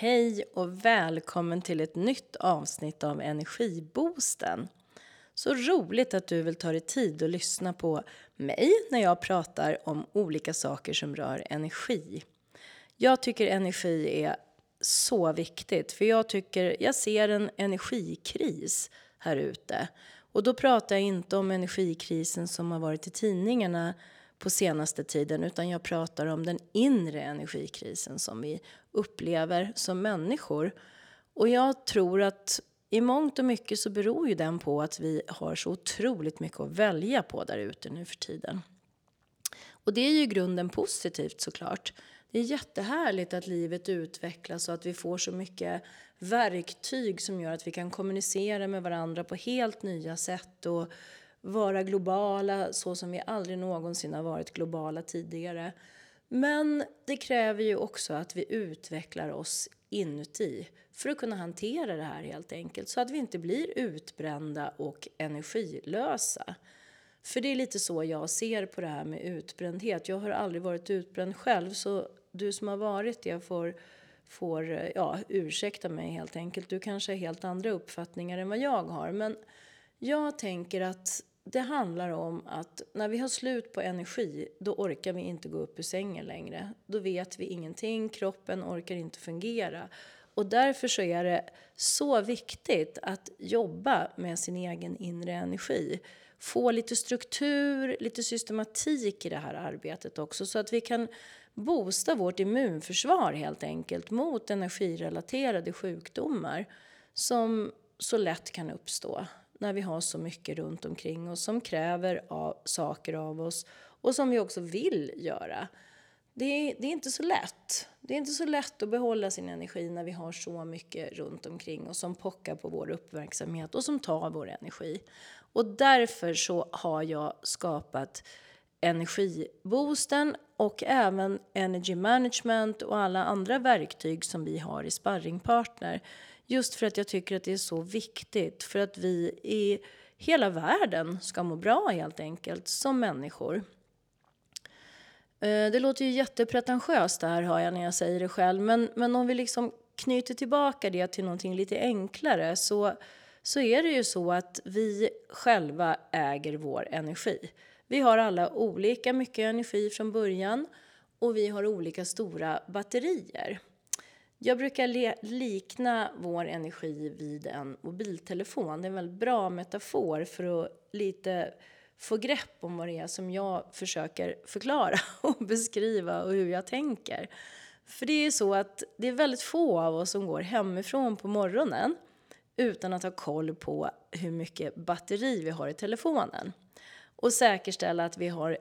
Hej och välkommen till ett nytt avsnitt av Energiboosten. Så roligt att du vill ta dig tid att lyssna på mig när jag pratar om olika saker som rör energi. Jag tycker energi är så viktigt för jag tycker jag ser en energikris här ute. Och då pratar jag inte om energikrisen som har varit i tidningarna på senaste tiden utan jag pratar om den inre energikrisen som vi upplever som människor. Och jag tror att i mångt och mycket så beror ju den på att vi har så otroligt mycket att välja på där ute nu för tiden. Och det är ju i grunden positivt såklart. Det är jättehärligt att livet utvecklas och att vi får så mycket verktyg som gör att vi kan kommunicera med varandra på helt nya sätt och vara globala så som vi aldrig någonsin har varit globala tidigare. Men det kräver ju också att vi utvecklar oss inuti för att kunna hantera det här helt enkelt så att vi inte blir utbrända och energilösa. För det är lite så jag ser på det här med utbrändhet. Jag har aldrig varit utbränd själv så du som har varit det får, får ja, ursäkta mig helt enkelt. Du kanske har helt andra uppfattningar än vad jag har. Men jag tänker att det handlar om att när vi har slut på energi, då orkar vi inte gå upp ur sängen längre. Då vet vi ingenting, kroppen orkar inte fungera. Och därför så är det så viktigt att jobba med sin egen inre energi. Få lite struktur, lite systematik i det här arbetet också så att vi kan boosta vårt immunförsvar helt enkelt mot energirelaterade sjukdomar som så lätt kan uppstå när vi har så mycket runt omkring oss som kräver av, saker av oss och som vi också vill göra. Det är, det är inte så lätt. Det är inte så lätt att behålla sin energi när vi har så mycket runt omkring oss som pockar på vår uppmärksamhet och som tar vår energi. Och därför så har jag skapat energiboosten och även energy management och alla andra verktyg som vi har i Sparringpartner Just för att jag tycker att det är så viktigt för att vi i hela världen ska må bra helt enkelt som människor. Eh, det låter ju jättepretentiöst det här hör jag när jag säger det själv men, men om vi liksom knyter tillbaka det till någonting lite enklare så, så är det ju så att vi själva äger vår energi. Vi har alla olika mycket energi från början och vi har olika stora batterier. Jag brukar likna vår energi vid en mobiltelefon. Det är en väldigt bra metafor för att lite få grepp om vad det är som jag försöker förklara och beskriva och hur jag tänker. För det är så att det är väldigt få av oss som går hemifrån på morgonen utan att ha koll på hur mycket batteri vi har i telefonen och säkerställa att vi har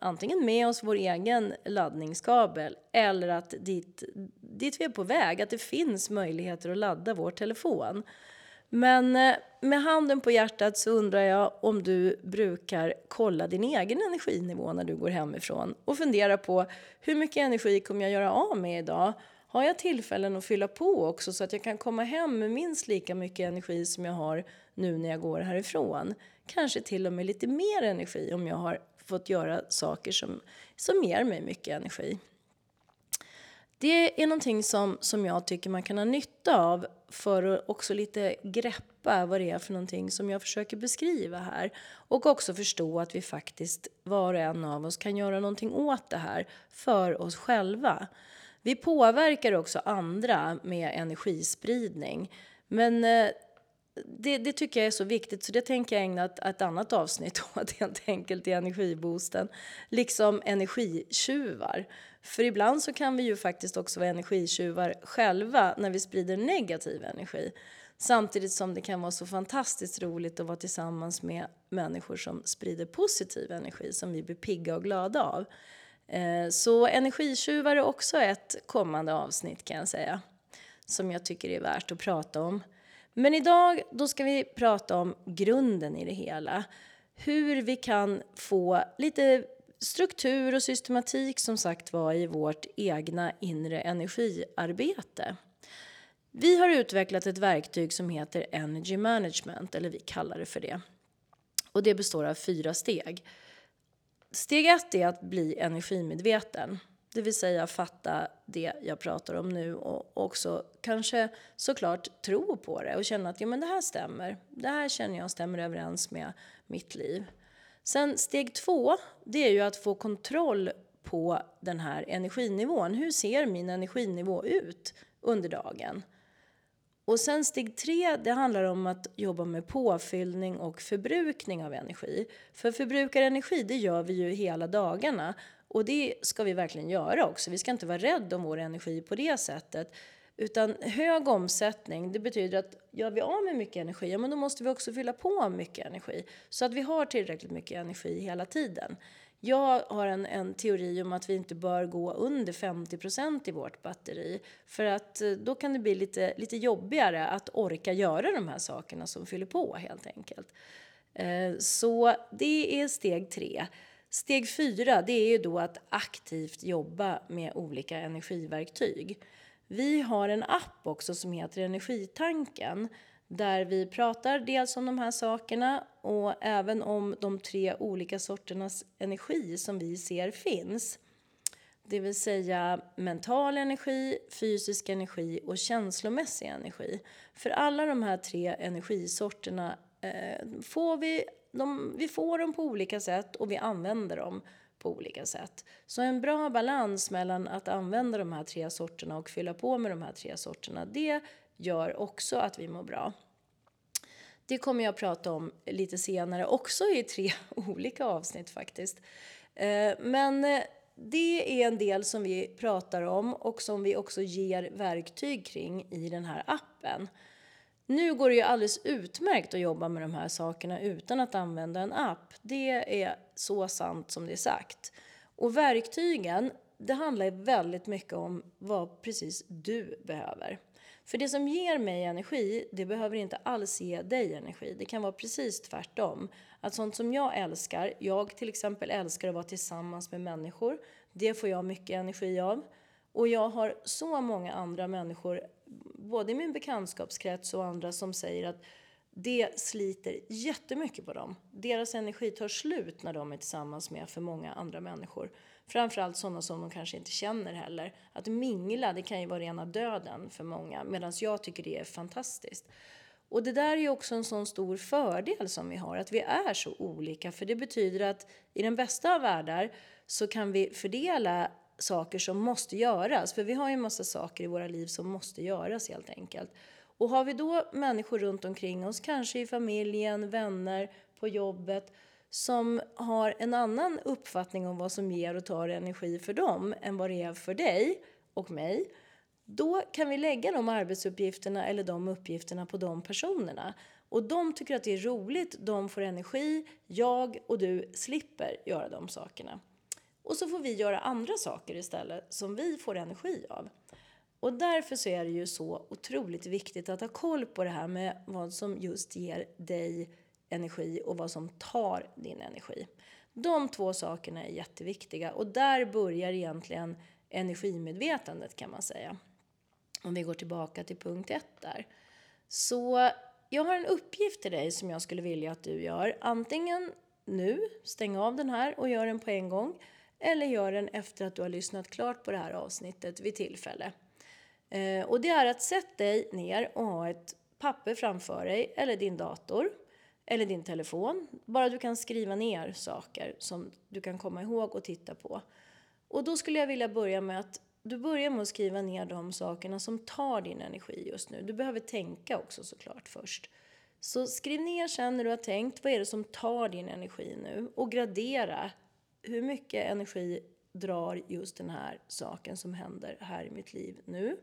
antingen med oss vår egen laddningskabel eller att dit, dit vi är på väg, att det finns möjligheter att ladda vår telefon. Men eh, med handen på hjärtat så undrar jag om du brukar kolla din egen energinivå när du går hemifrån och fundera på hur mycket energi kommer jag göra av med idag? Har jag tillfällen att fylla på också så att jag kan komma hem med minst lika mycket energi som jag har nu när jag går härifrån? Kanske till och med lite mer energi om jag har fått göra saker som, som ger mig mycket energi. Det är någonting som, som jag tycker man kan ha nytta av för att också lite greppa vad det är för någonting som jag försöker beskriva här. Och också förstå att vi faktiskt, var och en av oss, kan göra någonting åt det här för oss själva. Vi påverkar också andra med energispridning. Men eh, det, det, tycker jag är så viktigt så det tänker jag ägna ett, ett annat avsnitt åt helt enkelt i energiboosten. Liksom energitjuvar. För ibland så kan vi ju faktiskt också vara energitjuvar själva när vi sprider negativ energi. Samtidigt som det kan vara så fantastiskt roligt att vara tillsammans med människor som sprider positiv energi som vi blir pigga och glada av. Eh, så energitjuvar är också ett kommande avsnitt kan jag säga. Som jag tycker är värt att prata om. Men idag då ska vi prata om grunden i det hela. Hur vi kan få lite struktur och systematik som sagt var i vårt egna inre energiarbete. Vi har utvecklat ett verktyg som heter Energy Management, eller vi kallar det för det. Och det består av fyra steg. Steg ett är att bli energimedveten. Det vill säga fatta det jag pratar om nu och också kanske såklart tro på det och känna att ja, men det här stämmer. Det här känner jag stämmer överens med mitt liv. Sen steg två, det är ju att få kontroll på den här energinivån. Hur ser min energinivå ut under dagen? Och sen steg tre, det handlar om att jobba med påfyllning och förbrukning av energi. För förbrukar energi, det gör vi ju hela dagarna. Och det ska vi verkligen göra också. Vi ska inte vara rädda om vår energi på det sättet. Utan hög omsättning, det betyder att gör vi av med mycket energi, ja men då måste vi också fylla på mycket energi. Så att vi har tillräckligt mycket energi hela tiden. Jag har en, en teori om att vi inte bör gå under 50% i vårt batteri. För att eh, då kan det bli lite, lite jobbigare att orka göra de här sakerna som fyller på helt enkelt. Eh, så det är steg tre. Steg fyra det är ju då att aktivt jobba med olika energiverktyg. Vi har en app också som heter Energitanken där vi pratar dels om de här sakerna och även om de tre olika sorternas energi som vi ser finns. Det vill säga mental energi, fysisk energi och känslomässig energi. För alla de här tre energisorterna eh, får vi, de, vi får dem på olika sätt och vi använder dem på olika sätt. Så en bra balans mellan att använda de här tre sorterna och fylla på med de här tre sorterna, det gör också att vi mår bra. Det kommer jag att prata om lite senare, också i tre olika avsnitt faktiskt. Eh, men eh, det är en del som vi pratar om och som vi också ger verktyg kring i den här appen. Nu går det ju alldeles utmärkt att jobba med de här sakerna utan att använda en app. Det är så sant som det är sagt. Och verktygen, det handlar väldigt mycket om vad precis du behöver. För det som ger mig energi, det behöver inte alls ge dig energi. Det kan vara precis tvärtom. Att sånt som jag älskar, jag till exempel älskar att vara tillsammans med människor. Det får jag mycket energi av. Och jag har så många andra människor, både i min bekantskapskrets och andra, som säger att det sliter jättemycket på dem. Deras energi tar slut när de är tillsammans med för många andra människor. Framförallt sådana som de kanske inte känner heller. Att mingla, det kan ju vara rena döden för många. Medan jag tycker det är fantastiskt. Och det där är ju också en sån stor fördel som vi har, att vi är så olika. För det betyder att i den bästa av världar så kan vi fördela saker som måste göras. För vi har ju en massa saker i våra liv som måste göras helt enkelt. Och har vi då människor runt omkring oss, kanske i familjen, vänner, på jobbet, som har en annan uppfattning om vad som ger och tar energi för dem än vad det är för dig och mig, då kan vi lägga de arbetsuppgifterna eller de uppgifterna på de personerna. Och de tycker att det är roligt, de får energi, jag och du slipper göra de sakerna. Och så får vi göra andra saker istället som vi får energi av. Och därför så är det ju så otroligt viktigt att ha koll på det här med vad som just ger dig energi och vad som tar din energi. De två sakerna är jätteviktiga och där börjar egentligen energimedvetandet kan man säga. Om vi går tillbaka till punkt ett där. Så jag har en uppgift till dig som jag skulle vilja att du gör. Antingen nu, stäng av den här och gör den på en gång. Eller gör den efter att du har lyssnat klart på det här avsnittet vid tillfälle. Eh, och det är att sätta dig ner och ha ett papper framför dig eller din dator eller din telefon. Bara du kan skriva ner saker som du kan komma ihåg och titta på. Och då skulle jag vilja börja med att du börjar med att skriva ner de sakerna som tar din energi just nu. Du behöver tänka också såklart först. Så skriv ner sen när du har tänkt, vad är det som tar din energi nu? Och gradera, hur mycket energi drar just den här saken som händer här i mitt liv nu?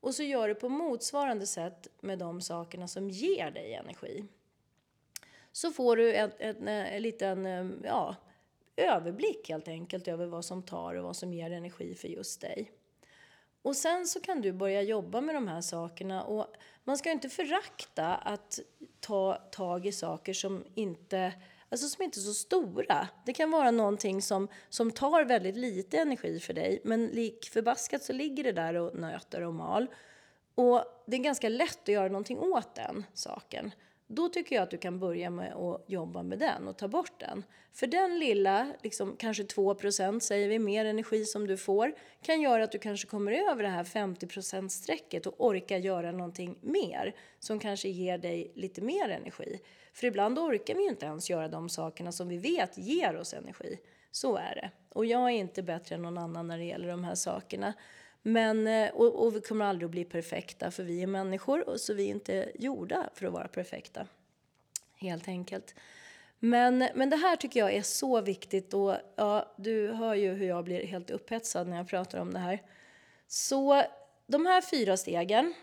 Och så gör du på motsvarande sätt med de sakerna som ger dig energi så får du en, en, en liten ja, överblick helt enkelt över vad som tar och vad som ger energi för just dig. Och sen så kan du börja jobba med de här sakerna och man ska inte förakta att ta tag i saker som inte, alltså som inte är så stora. Det kan vara någonting som, som tar väldigt lite energi för dig men lik förbaskat så ligger det där och nöter och mal. Och det är ganska lätt att göra någonting åt den saken då tycker jag att du kan börja med att jobba med den och ta bort den. För den lilla, liksom kanske 2% säger vi, mer energi som du får kan göra att du kanske kommer över det här 50 strecket och orkar göra någonting mer som kanske ger dig lite mer energi. För ibland orkar vi ju inte ens göra de sakerna som vi vet ger oss energi. Så är det. Och jag är inte bättre än någon annan när det gäller de här sakerna. Men, eh, och, och, vi kommer aldrig att bli perfekta för vi är människor och så vi är inte gjorda för att vara perfekta. Helt enkelt. Men, men det här tycker jag är så viktigt och ja, du hör ju hur jag blir helt upphetsad när jag pratar om det här. Så de här fyra stegen,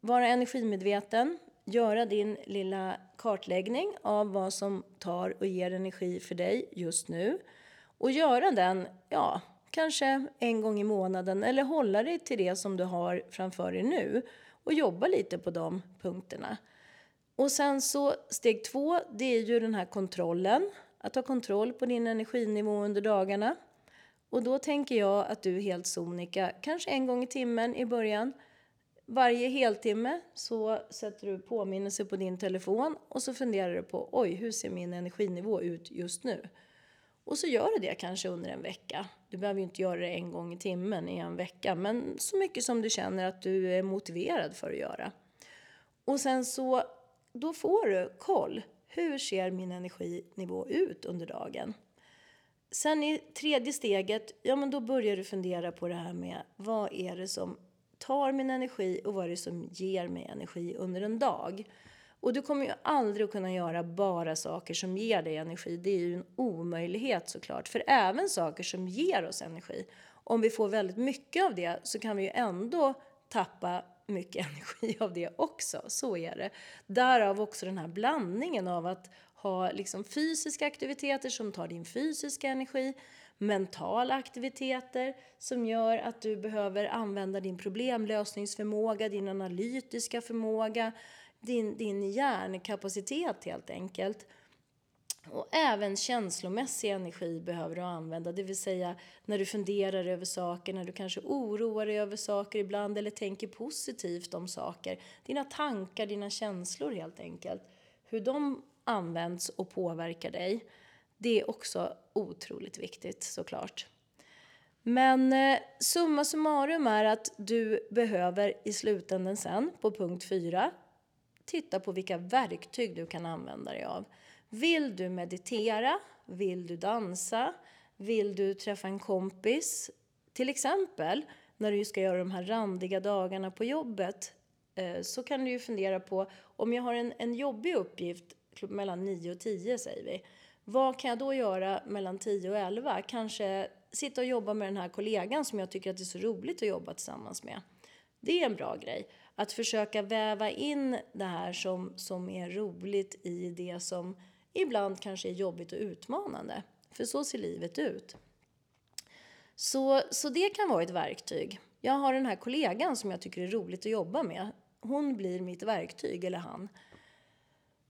vara energimedveten, göra din lilla kartläggning av vad som tar och ger energi för dig just nu och göra den, ja, kanske en gång i månaden eller hålla dig till det som du har framför dig nu och jobba lite på de punkterna. Och sen så steg två, det är ju den här kontrollen. Att ha kontroll på din energinivå under dagarna. Och då tänker jag att du helt sonika, kanske en gång i timmen i början, varje heltimme så sätter du påminnelse på din telefon och så funderar du på oj, hur ser min energinivå ut just nu? Och så gör du det kanske under en vecka. Du behöver ju inte göra det en gång i timmen i en vecka, men så mycket som du känner att du är motiverad för att göra. Och sen så, då får du koll. Hur ser min energinivå ut under dagen? Sen i tredje steget, ja men då börjar du fundera på det här med vad är det som tar min energi och vad är det som ger mig energi under en dag? Och du kommer ju aldrig att kunna göra bara saker som ger dig energi. Det är ju en omöjlighet såklart. För även saker som ger oss energi, om vi får väldigt mycket av det så kan vi ju ändå tappa mycket energi av det också. Så är det. Därav också den här blandningen av att ha liksom fysiska aktiviteter som tar din fysiska energi, mentala aktiviteter som gör att du behöver använda din problemlösningsförmåga, din analytiska förmåga, din, din hjärnkapacitet helt enkelt. Och även känslomässig energi behöver du använda, det vill säga när du funderar över saker, när du kanske oroar dig över saker ibland eller tänker positivt om saker. Dina tankar, dina känslor helt enkelt. Hur de används och påverkar dig, det är också otroligt viktigt såklart. Men eh, summa summarum är att du behöver i slutändan sen, på punkt 4, titta på vilka verktyg du kan använda dig av. Vill du meditera? Vill du dansa? Vill du träffa en kompis? Till exempel när du ska göra de här randiga dagarna på jobbet eh, så kan du ju fundera på om jag har en, en jobbig uppgift mellan 9 och 10 säger vi. Vad kan jag då göra mellan 10 och 11? Kanske sitta och jobba med den här kollegan som jag tycker att det är så roligt att jobba tillsammans med. Det är en bra grej att försöka väva in det här som, som är roligt i det som ibland kanske är jobbigt och utmanande. För så ser livet ut. Så, så det kan vara ett verktyg. Jag har den här kollegan som jag tycker är roligt att jobba med. Hon blir mitt verktyg, eller han.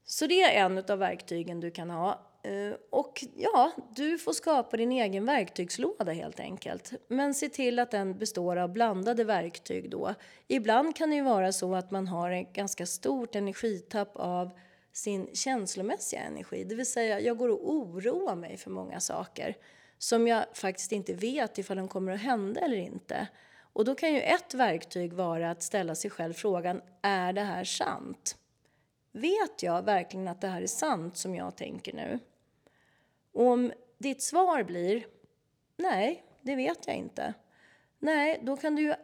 Så det är en av verktygen du kan ha. Eh, och ja, du får skapa din egen verktygslåda helt enkelt. Men se till att den består av blandade verktyg då. Ibland kan det ju vara så att man har ett ganska stort energitapp av sin känslomässiga energi. Det vill säga, jag går och oroar mig för många saker som jag faktiskt inte vet ifall de kommer att hända eller inte. Och då kan ju ett verktyg vara att ställa sig själv frågan, är det här sant? Vet jag verkligen att det här är sant som jag tänker nu? Och om ditt svar blir nej, det vet jag inte. Nej, då kan du ju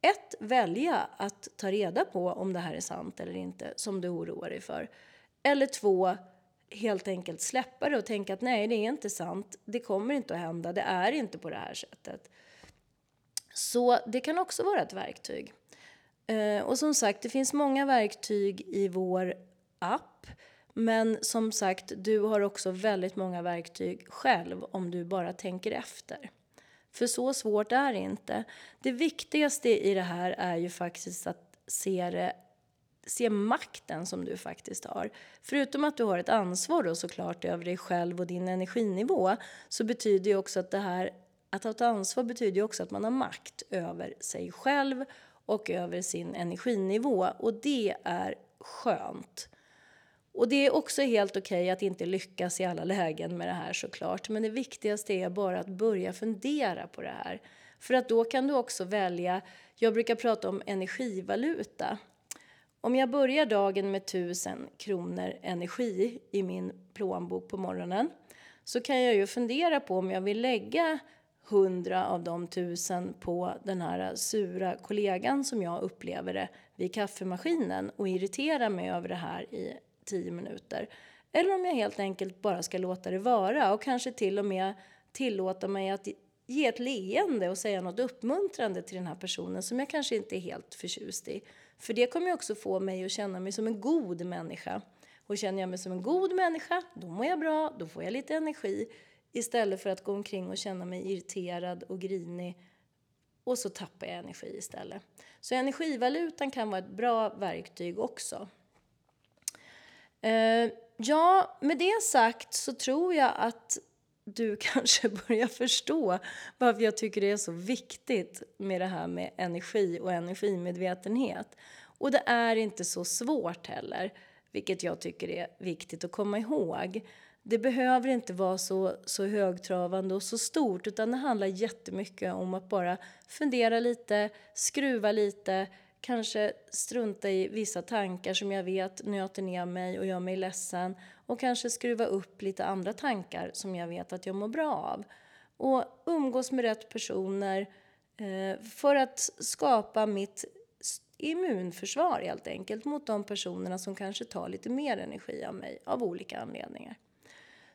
ett, välja att ta reda på om det här är sant eller inte som du oroar dig för. Eller två, helt enkelt släppa det och tänka att nej, det är inte sant. Det kommer inte att hända. Det är inte på det här sättet. Så det kan också vara ett verktyg. Eh, och som sagt, det finns många verktyg i vår app. Men som sagt, du har också väldigt många verktyg själv om du bara tänker efter. För så svårt är det inte. Det viktigaste i det här är ju faktiskt att se, det, se makten som du faktiskt har. Förutom att du har ett ansvar då såklart över dig själv och din energinivå så betyder ju också att det här att ha ett ansvar betyder ju också att man har makt över sig själv och över sin energinivå och det är skönt. Och det är också helt okej okay att inte lyckas i alla lägen med det här såklart. Men det viktigaste är bara att börja fundera på det här. För att då kan du också välja, jag brukar prata om energivaluta. Om jag börjar dagen med 1000 kronor energi i min plånbok på morgonen så kan jag ju fundera på om jag vill lägga 100 av de 1000 på den här sura kollegan som jag upplever det vid kaffemaskinen och irritera mig över det här i tio minuter. Eller om jag helt enkelt bara ska låta det vara och kanske till och med tillåta mig att ge ett leende och säga något uppmuntrande till den här personen som jag kanske inte är helt förtjust i. För det kommer ju också få mig att känna mig som en god människa. Och känner jag mig som en god människa, då mår jag bra, då får jag lite energi. Istället för att gå omkring och känna mig irriterad och grinig och så tappar jag energi istället. Så energivalutan kan vara ett bra verktyg också. Eh, ja, med det sagt så tror jag att du kanske börjar förstå varför jag tycker det är så viktigt med det här med energi och energimedvetenhet. Och det är inte så svårt heller, vilket jag tycker är viktigt att komma ihåg. Det behöver inte vara så, så högtravande och så stort utan det handlar jättemycket om att bara fundera lite, skruva lite, kanske strunta i vissa tankar som jag vet nöter ner mig och gör mig ledsen och kanske skruva upp lite andra tankar som jag vet att jag mår bra av. Och umgås med rätt personer eh, för att skapa mitt immunförsvar helt enkelt mot de personerna som kanske tar lite mer energi av mig av olika anledningar.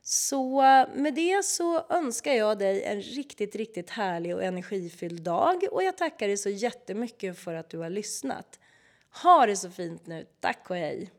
Så med det så önskar jag dig en riktigt, riktigt härlig och energifylld dag och jag tackar dig så jättemycket för att du har lyssnat. Ha det så fint nu. Tack och hej!